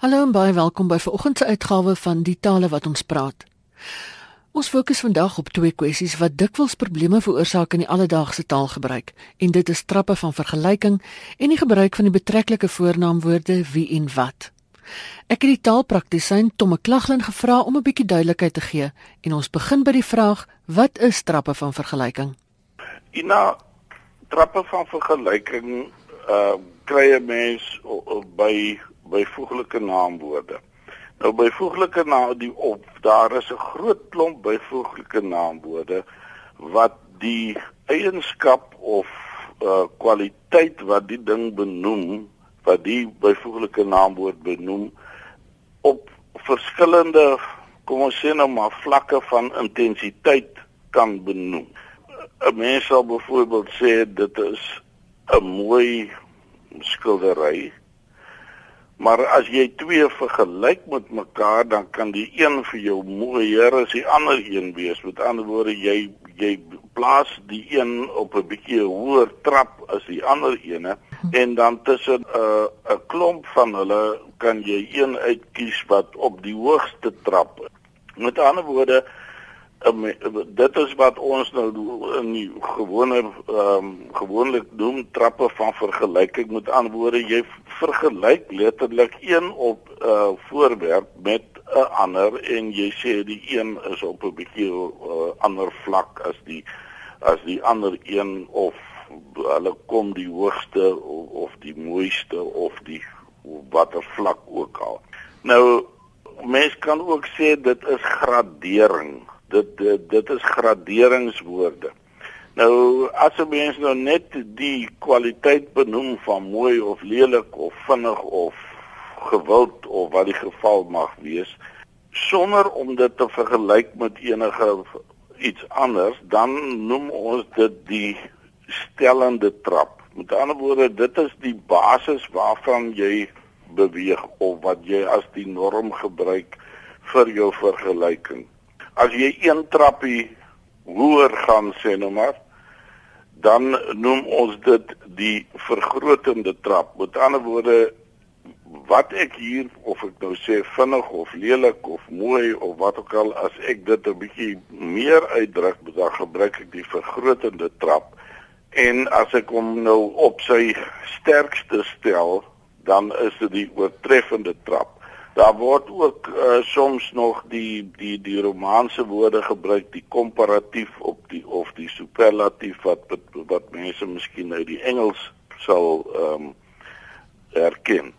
Hallo en baie welkom by vanoggend se uitgawe van Die Tale wat ons praat. Ons fokus vandag op twee kwessies wat dikwels probleme veroorsaak in die alledaagse taalgebruik, en dit is trappe van vergelyking en die gebruik van die betreklike voornaamwoorde wie en wat. Ek het die taalpraktisyn Tom McLaglen gevra om 'n bietjie duidelikheid te gee en ons begin by die vraag: wat is trappe van vergelyking? Ina trappe van vergelyking uh kry 'n mens by byvoeglike naamwoorde. Nou byvoeglike naam die op daar is 'n groot klomp byvoeglike naamwoorde wat die eienskap of uh kwaliteit wat die ding benoem wat die byvoeglike naamwoord benoem op verskillende kom ons sê nou maar vlakke van intensiteit kan benoem. 'n Mens sal byvoorbeeld sê dit is 'n mooi skildery. Maar as jy twee vergelyk met mekaar, dan kan die een vir jou mooier as die ander een wees. Met ander woorde, jy jy plaas die een op 'n bietjie hoër trap as die ander ene en dan tussen 'n uh, 'n klomp van hulle kan jy een uitkies wat op die hoogste trap. Met ander woorde, dit is wat ons nou in die gewone ehm um, gewoonlik noem trappe van vergelyking. Met antwoorde jy vergelyk letterlik een op 'n uh, voorwerp met 'n ander en jy sê die een is op 'n bietjie uh, ander vlak as die as die ander een of hulle kom die hoogste of, of die mooiste of die watter vlak ook al. Nou mens kan ook sê dit is gradering dit dit, dit is graderingswoorde. Nou as 'n mens nou net die kwaliteit benoem van mooi of lelik of vinnig of gewild of wat die geval mag wees sonder om dit te vergelyk met enige iets anders dan noem ons dit die stellende trap. Met ander woorde dit is die basis waarvan jy beweeg of wat jy as die norm gebruik vir jou vergelyking as jy een trappie hoër gaan sê nou maar dan noem ons dit die vergrotende trap. Met ander woorde wat ek hier of ek nou sê vinnig of lelik of mooi of wat ook al as ek dit 'n bietjie meer uitdruk, dan gebruik ek die vergrotende trap. En as ek hom nou op sy sterkste stel, dan is dit die oortreffende trap. Daar word ook uh, soms nog die die die Romaanse woorde gebruik, die komparatief op die of die superlatief wat wat mense miskien uit die Engels sal ehm um, erken.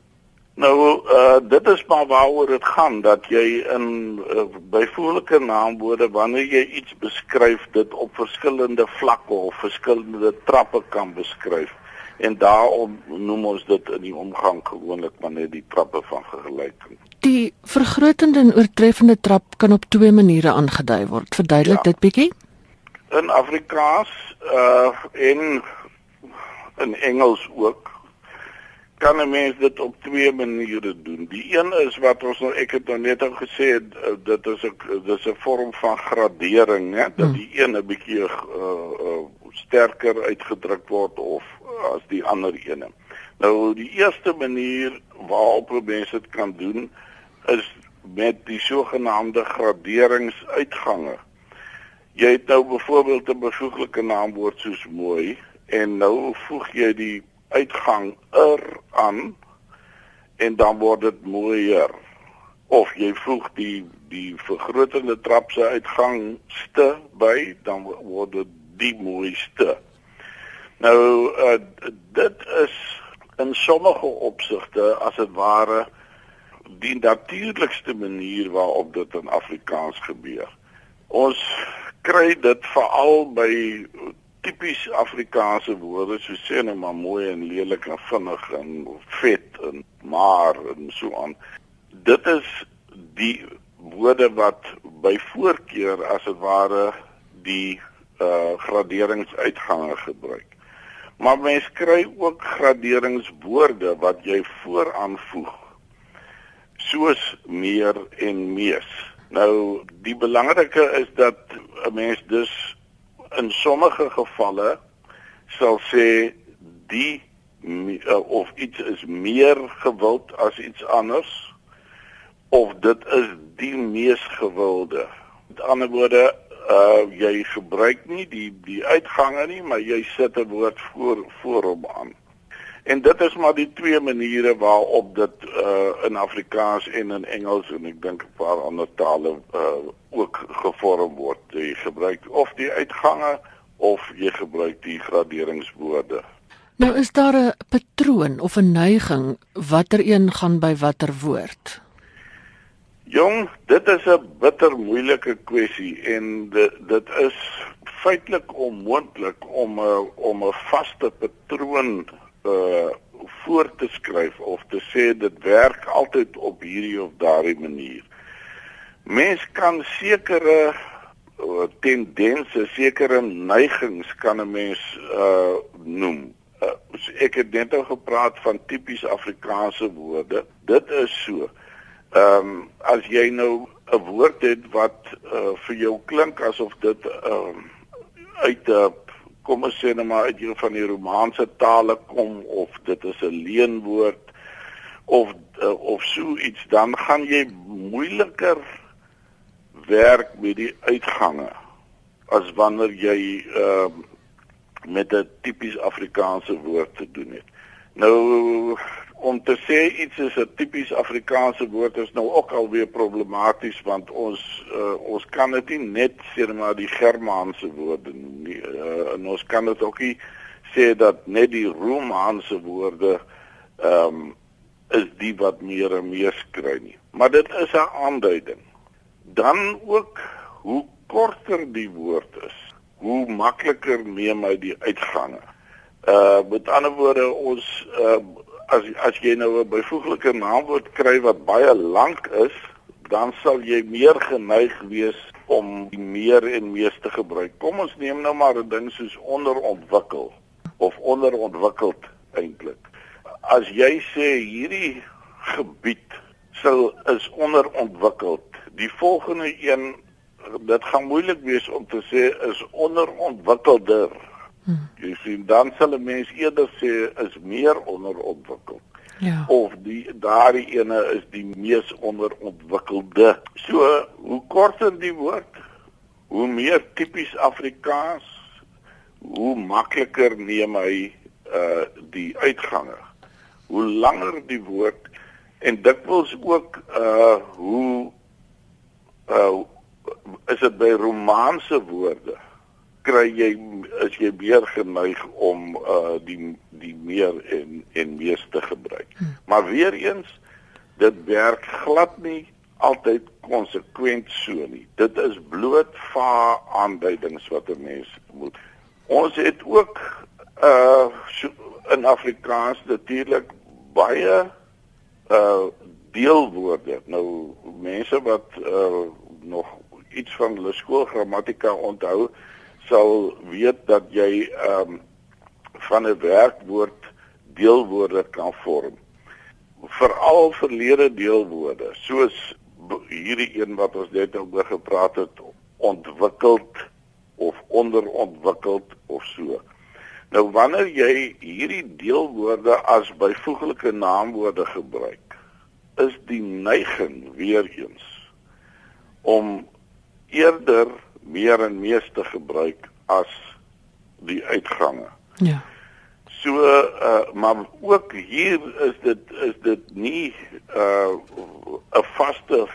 Nou uh, dit is maar waaroor dit gaan dat jy in uh, byvoeglike naamwoorde wanneer jy iets beskryf dit op verskillende vlakke of verskillende trappe kan beskryf en daarom noem ons dit in die omgang gewoonlik maar net die trappe van vergelyking. Die vergrotende en oortreffende trap kan op twee maniere aangedui word. Verduidelik ja. dit bietjie. In Afrikaans uh en in Engels ook kan 'n mens dit op twee maniere doen. Die een is wat ons nou ek het nou net al gesê uh, dit is 'n dis 'n vorm van gradering, né? Dat hmm. die een 'n bietjie uh, uh sterker uitgedruk word of as die ander ene. Nou die eerste manier waarop mense dit kan doen is met die sogenaamde graderingsuitgange. Jy het nou byvoorbeeld 'n bevoeglike naamwoord soos mooi en nou voeg jy die uitgang er aan en dan word dit mooier. Of jy voeg die die vergrotende trap se uitgang ste by dan word dit die mooiste. Nou uh, dit is in sommige opsigte as dit ware die natuurlikste manier waarop dit in Afrikaans gebeur. Ons kry dit veral by tipies Afrikaanse woorde soos sê net maar mooi en lelik en vinnig en vet en maar en so aan. Dit is die woorde wat by voorkeur as dit ware die uh graderingsuitgange gebruik. Maar mens kry ook graderingswoorde wat jy vooraan voeg. Soos meer en mees. Nou die belangrike is dat 'n mens dus in sommige gevalle sal sê die uh, of iets is meer gewild as iets anders of dit is die mees gewilde. Met ander woorde, uh jy gebruik nie die die uitgange nie, maar jy sit 'n woord voor voor hom aan. En dit is maar die twee maniere waarop dit uh in Afrikaans en in Engels en ek dink 'n paar ander tale uh ook gevorm word. Jy gebruik of die uitgange of jy gebruik die graderingswoorde. Nou is daar 'n patroon of 'n neiging watter een gaan by watter woord? Jong, dit is 'n bitter moeilike kwessie en dit dit is feitelik onmoontlik om 'n om 'n vaste patroon uh voor te skryf of te sê dit werk altyd op hierdie of daardie manier. Mens kan sekere uh, tendense, sekere neigings kan 'n mens uh noem. Uh, ek het net al gepraat van tipies Afrikaanse woorde. Dit is so. Ehm um, as jy nou 'n woord het wat uh vir jou klink asof dit ehm um, uit 'n kom ons sê net maar uit een van die Romaanse tale kom of dit is 'n leenwoord of uh, of so iets dan gaan jy moeiliker werk met die uitgange as wanneer jy ehm uh, met 'n tipies Afrikaanse woord te doen het. Nou om te sê iets is 'n tipies Afrikaanse woord is nou ook alweer problematies want ons uh, ons kan dit nie net sê maar die Germaanse woorde noem nie. Uh, en ons kan dit ook nie sê dat net die Romaanse woorde ehm um, is die wat meer en meer skry nie. Maar dit is 'n aanduiding. Dan ook hoe korter die woord is, hoe makliker neem hy die uitgange. Uh met ander woorde ons uh as as jy nou 'n byvoeglike naamwoord kry wat baie lank is, dan sal jy meer geneig wees om die meer en meeste gebruik. Kom ons neem nou maar 'n ding soos onderontwikkel of onderontwikkeld eintlik. As jy sê hierdie gebied sou is onderontwikkeld, die volgende een dit gaan moeilik wees om te sê is onderontwikkelder. Hmm. Jy sien dan sal 'n mens eerder sê is meer onderontwikkeld. Ja. Of die daardie ene is die mees onderontwikkelde. So, hoe korter die woord, hoe meer tipies Afrikaans, hoe makliker neem hy uh die uitgange. Hoe langer die woord en dikwels ook uh hoe uh is dit by romaanse woorde kry jy as jy meer geneig om uh die die meer en en meeste gebruik. Hmm. Maar weer eens dit werk glad nie altyd konsekwent so nie. Dit is bloot va aanduidings wat 'n mens moet. Ons het ook uh so, in Afrikaans natuurlik baie uh deelwoorde. Nou mense wat uh nog iets van hulle skoolgrammatika onthou, sal weet dat jy ehm um, van 'n werkwoord deelwoorde kan vorm. Veral verlede deelwoorde, soos hierdie een wat ons net oor gepraat het, ontwikkeld of onderontwikkeld of so. Nou wanneer jy hierdie deelwoorde as byvoeglike naamwoorde gebruik, is die neiging weer eens om eerder meer en meeste gebruik as die uitgange. Ja. So uh maar ook hier is dit is dit nie uh 'n vaste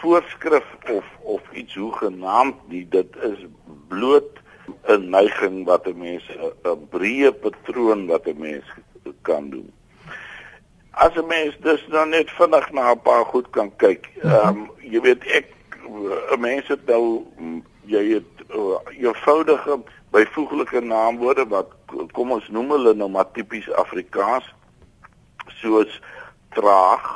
voorskrif of of iets hoe genaamd nie dit is bloot 'n neiging wat 'n mens 'n breë patroon wat 'n mens kan doen. As 'n mens dus nou net vinnig na 'n paar goed kan kyk. Mhm. Ehm um, jy weet ek 'n mens het nou jy het uh, eenvoudige byvoeglike naamwoorde wat kom ons noem hulle nou maar tipies Afrikaans soos traag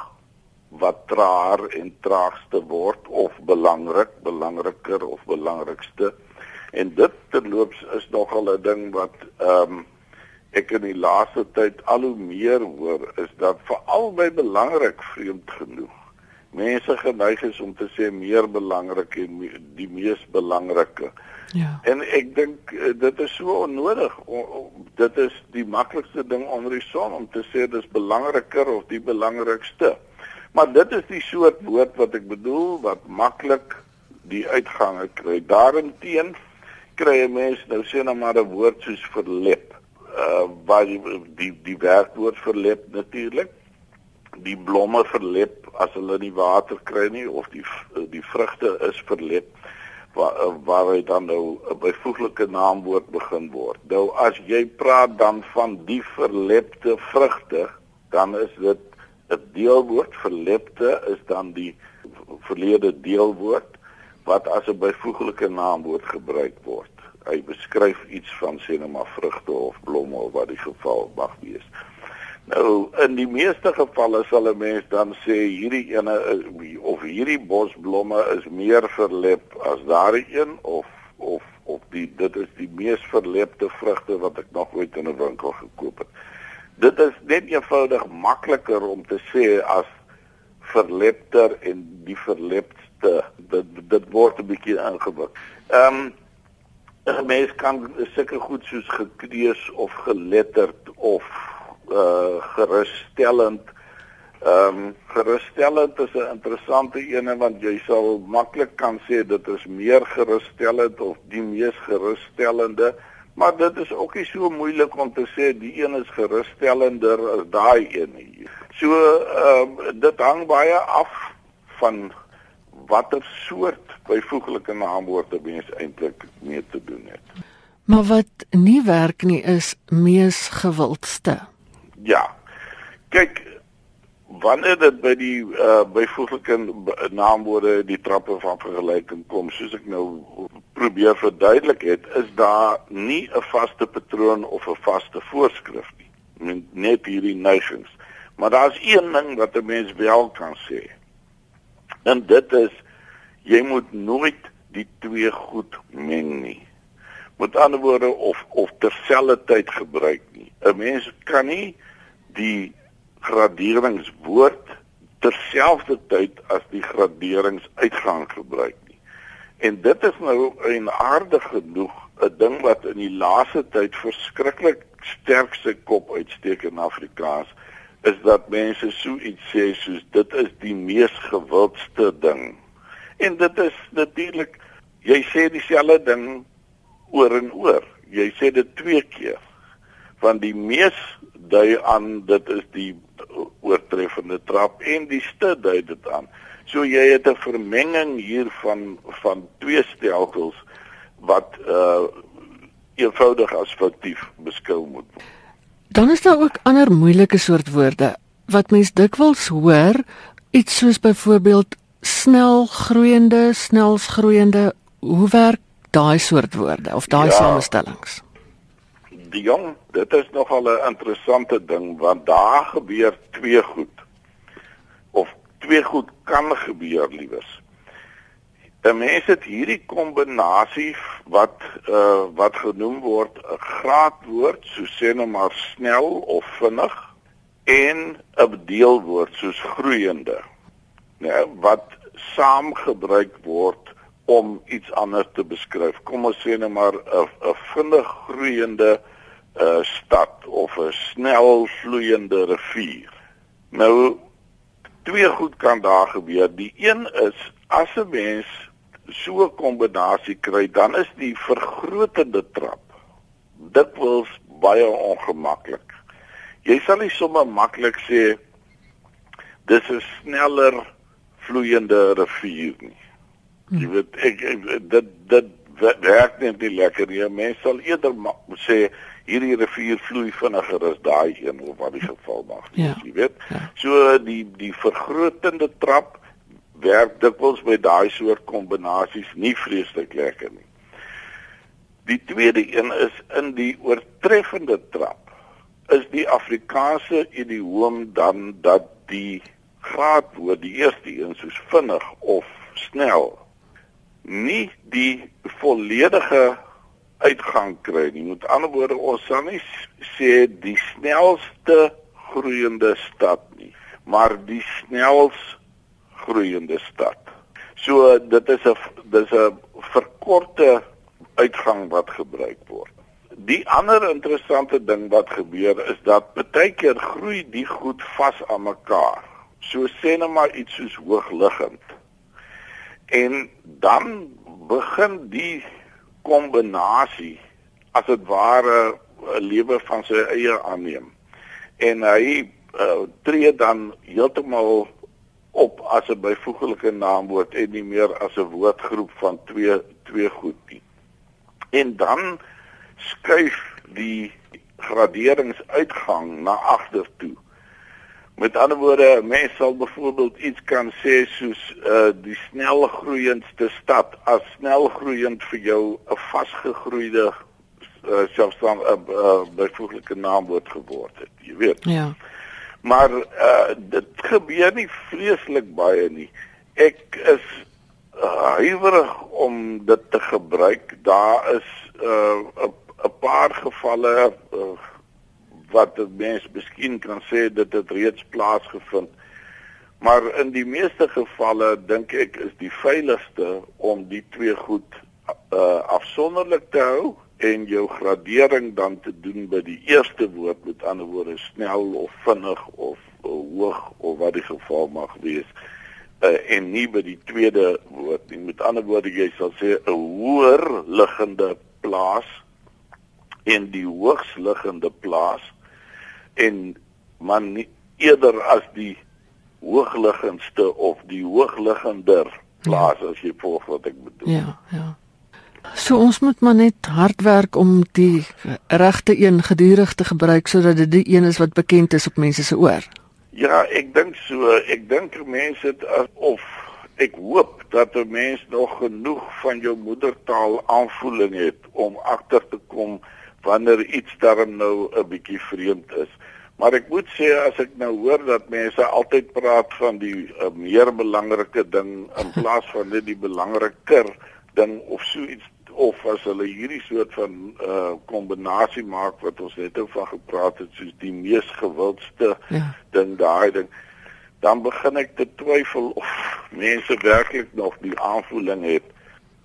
wat traer en traagste word of belangrik, belangriker of belangrikste. En dit terloops is nogal 'n ding wat ehm um, ek in die laaste tyd al hoe meer hoor is dat veral by belangrik vreemd genoeg mense geneig is om te sê meer belangrik en die mees belangrike. Ja. En ek dink eh, dit is so onnodig. Dit is die maklikste ding onder die son om te sê dis belangriker of die belangrikste. Maar dit is die soort woord wat ek bedoel wat maklik die uitgange kry. Daarenteen kry 'n mens nou sê nou maar 'n woord soos verlep. Uh waar die die, die werkwoord verlep natuurlik die blomme verlep as hulle nie water kry nie of die die vrugte is verlep waar waar hy dan nou 'n byvoeglike naamwoord begin word. Nou as jy praat dan van die verlepte vrugte, dan is dit 'n deelwoord verlepte is dan die verlede deelwoord wat as 'n byvoeglike naamwoord gebruik word. Hy beskryf iets van sê net maar vrugte of blomme of wat die geval mag wees. Nou in die meeste gevalle sal 'n mens dan sê hierdie ene of hierdie bosblomme is meer verlep as daardie een of of of die dit is die mees verlepte vrugte wat ek nog ooit in 'n winkel gekoop het. Dit is net eenvoudig makliker om te sê as verlepter en die verlepte dit dit word 'n bietjie ingewikkeld. Ehm um, 'n mens kan seker goed soos gekreus of geletterd of uh gerusstellend. Ehm um, gerusstellend is 'n interessante ene want jy sal maklik kan sê dit is meer gerusstellend of die mees gerusstellende, maar dit is ook nie so moeilik om te sê die een is gerusstellender as daai een nie. So ehm um, dit hang baie af van watter soort byvoeglike naamwoorde mens eintlik mee te doen het. Maar wat nie werk nie is mees gewildste. Ja. Kyk, wanneer dit by die uh byvoeglike naamwoorde die trappe van vergelyking kom, soos ek nou probeer verduidelik het, is daar nie 'n vaste patroon of 'n vaste voorskrif nie. Net hierdie neigings. Maar daar's een ding wat 'n mens wel kan sê. En dit is jy moet nooit die twee goed meng nie. Met ander woorde of of terselfdertyd gebruik nie. 'n Mens kan nie die graderingswoord terselfdertyd as die graderingsuitgang gebruik nie. En dit is nou 'n aardig genoeg 'n ding wat in die laaste tyd verskriklik sterk sy kop uitsteek in Afrikaans is dat mense so iets sê soos dit is die mees gewildste ding. En dit is natuurlik jy sê dieselfde ding oor en oor. Jy sê dit twee keer. Want die mees dui aan dit is die oortreffende trap en die ste dui dit aan. So jy het 'n vermenging hier van van twee stelsels wat uh eenvoudig as foutief beskou moet word. Dan is daar ook ander moeilike soort woorde wat mens dikwels hoor, iets soos byvoorbeeld snel groeiende, snels groeiende. Hoe werk daai soort woorde of daai ja. samestellings? Die jong, dit is nogal 'n interessante ding want daar gebeur twee goed. Of twee goed kan gebeur liewers. 'n Mens het hierdie kombinasie wat uh wat genoem word 'n graadwoord, so sê nou maar snel of vinnig en 'n deelwoord soos groeiende. Ja, wat saam gebruik word om iets anders te beskryf. Kom ons sê nou maar 'n 'n vinnig groeiende 'n stad of 'n snel vloeiende rivier. Nou twee goed kan daar gebeur. Die een is as 'n mens so 'n kombinasie kry, dan is die vergrotende trap dikwels baie ongemaklik. Jy sal nie sommer maklik sê dis 'n sneller vloeiende rivier nie. Jy weet ek, ek dit dit werk net nie lekker nie. Mense sal eerder sê hierdie rivier vloei vinniger as daai een of wat die geval mag wees, ja. jy weet. Ja. So die die vergrotende trap werk dikwels by daai soort kombinasies nie vreeslik lekker nie. Die tweede een is in die oortreffende trap is die Afrikaanse idioom dan dat die graad word die eerste een soos vinnig of snel nie die volledige uitgang kry nie. Met ander woorde, ons sal nie sê die snelste groeiende stad nie, maar die snels groeiende stad. So dit is 'n dis 'n verkorte uitgang wat gebruik word. Die ander interessante ding wat gebeur is dat baie keer groei die goed vas aan mekaar. So sê net maar iets soos hoogliggend. En dan begin die kombinasie as dit ware 'n lewe van sy eie aanneem. En hy uh, tree dan heeltemal op as 'n byvoeglike naamwoord en nie meer as 'n woordgroep van twee twee goed nie. En dan skuif die graderingsuitgang na agter toe. Met ander woorde, mense sal byvoorbeeld iets kan sê soos uh die snel groeiendste stad as snel groeiend vir jou 'n vasgegroeide uh, selfstandige uh, uh, byvoeglike naamwoord geword het, jy weet. Ja. Maar uh dit gebeur nie vreeslik baie nie. Ek is uh, huiwerig om dit te gebruik. Daar is 'n uh, 'n paar gevalle uh, wat mense miskien kan sê dit het reeds plaasgevind. Maar in die meeste gevalle dink ek is die veiligste om die twee goed uh, afsonderlik te hou en jou gradering dan te doen by die eerste woord. Met ander woorde snel of vinnig of uh, hoog of wat die geval mag wees. Uh, en nie by die tweede woord nie. Met ander woorde jy sal sê 'n hoër liggende plaas en die hoogs liggende plaas en man nie eerder as die hoogliggendste of die hoogliggender plaas ja. as jy volg wat ek bedoel. Ja, ja. So ons moet maar net hard werk om die regte een gedurig te gebruik sodat dit die een is wat bekend is op mense se oor. Ja, ek dink so. Ek dink mense het of ek hoop dat 'n mens nog genoeg van jou moedertaal aanvoeling het om agter te kom wanneer iets daarom nou 'n bietjie vreemd is. Maar ek moet sê as ek nou hoor dat mense altyd praat van die uh, meer belangrike ding in plaas van net die belangriker ding of so iets of as hulle hierdie soort van uh kombinasie maak wat ons net oor van gepraat het soos die mees gewildste ja. ding daai ding dan begin ek te twyfel of mense werklik nog die aanvoeling het.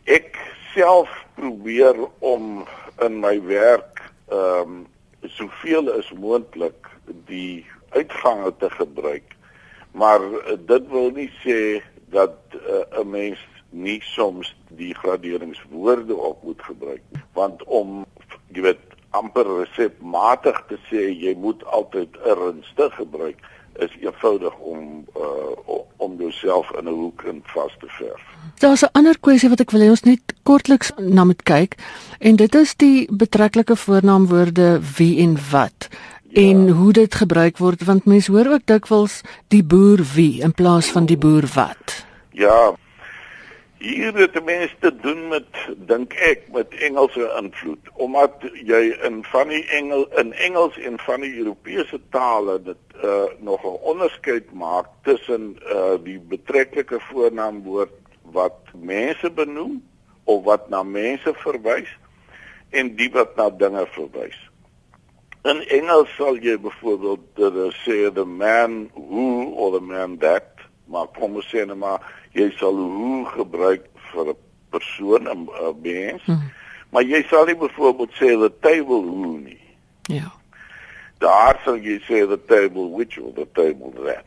Ek self probeer om in my werk ehm um, soveel as moontlik die uitgange te gebruik. Maar uh, dit wil nie sê dat uh, 'n uh, mens nie soms die graderingswoorde op moet gebruik. Want om jy weet amper resepmatig te sê jy moet altyd ernstig gebruik is eenvoudig om uh, om jouself in 'n hoek in vas te verf. Daar's 'n ander kwessie wat ek wil hê ons net kortliks na moet kyk en dit is die betreklike voornaamwoorde wie en wat ja. en hoe dit gebruik word want mense hoor ook dikwels die boer wie in plaas van die boer wat. Ja. Hier het die mense te doen met dink ek met Engelse invloed omdat jy in van die Engel in Engels en van die Europese tale dit uh, nog 'n onderskeid maak tussen uh, die betreklike voornaamwoord wat mense benoem of wat na mense verwys en die wat na dinge verwys. In Engels sal jy byvoorbeeld uh, sê the man who or the man that, maar kom ons sê net maar jy sal who gebruik vir 'n persoon 'n mens. Hmm. Maar jy sal nie byvoorbeeld sê the table who nie. Ja daar sal jy sê the table which or the table that.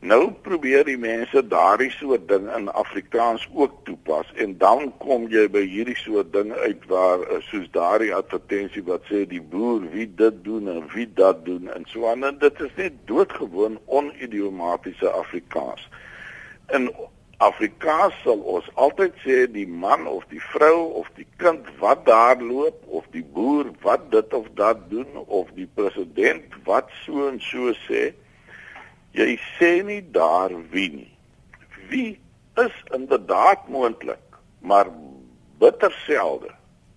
Nou probeer die mense daardie soort ding in Afrikaans ook toepas en dan kom jy by hierdie soort ding uit waar eh, soos daardie advertensie wat sê die boer wie dit doen en wie dat doen en so aan en dit is net doodgewoon onidiomatiese Afrikaans. In Afrikaans sal ons altyd sê die man of die vrou of die kind wat daar loop of die boer wat dit of dat doen of die president wat so en so sê jy sê nie daar wie nie wie is inderdaad moontlik maar bitter selde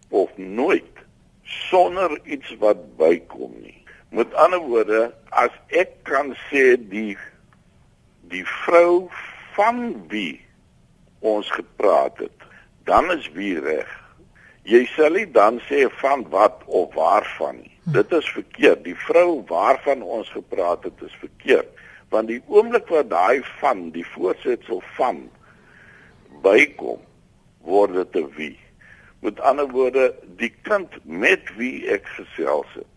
of nooit sonder iets wat bykom nie met ander woorde as ek kan sê die die vrou van wie ons gepraat het, dan is wie reg. Jy sal nie dan sê van wat of waarvan nie. Dit is verkeerd. Die vrou waarvan ons gepraat het is verkeerd, want die oomblik wat daai van die voorsetsel van bykom, word dit 'n wie. Met ander woorde, die kind met wie ek gesels het.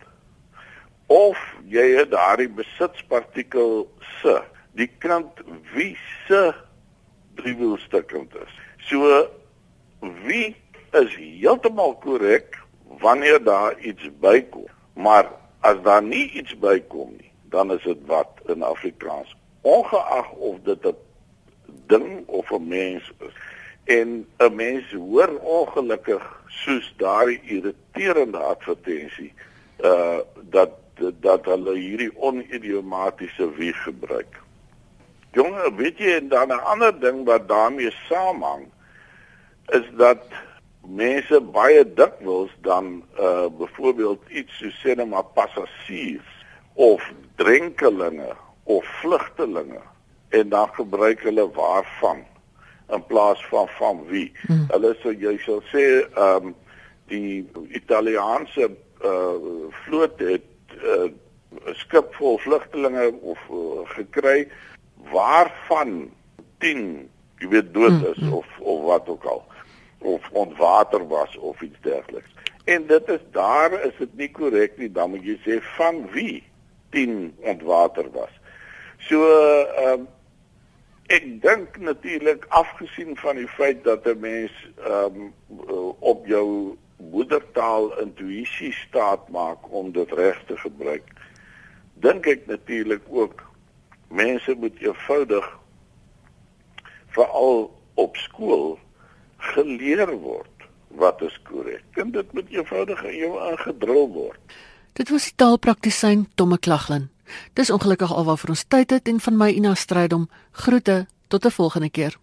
Of jy het daardie besitspartikel se die kind wie se driewielstukkend is. So wie is heeltemal korrek wanneer daar iets bykom. Maar as daar nie iets bykom nie, dan is dit wat in Afrikaans ongeag of dit 'n ding of 'n mens is. En 'n mens hoor ongelukkig soos daardie irriterende advertensie uh dat dat hulle hierdie onidiomatiese wie gebruik. Jonge, weet jy en dan 'n ander ding wat daarmee saamhang is dat mense baie dikwels dan uh byvoorbeeld iets so sê net maar passasiers of drenkelinge of vlugtelinge en dan gebruik hulle waarvan in plaas van van wie. Hmm. Hulle sou jy sou sê ehm um, die Italiaanse uh vloot het 'n uh, skip vol vlugtelinge of uh, gekry waarvan 10 jy weet dood is hmm. of of wat ook al of ontwater was of iets dergeliks. En dit is daar is dit nie korrek nie, dan moet jy sê van wie 10 ontwater was. So ehm um, ek dink natuurlik afgesien van die feit dat 'n mens ehm um, op jou moedertaal intuïsie staat maak om dit reg te gebruik. Dink ek natuurlik ook mense moet eenvoudig veral op skool geleer word wat is korrek. En dit moet eenvoudig in jou aangedrul word. Dit was die taalpraktisyn Tomme Klaglin. Dis ongelukkig alwaar vir ons tyd het en van my Ina Strydom groete tot 'n volgende keer.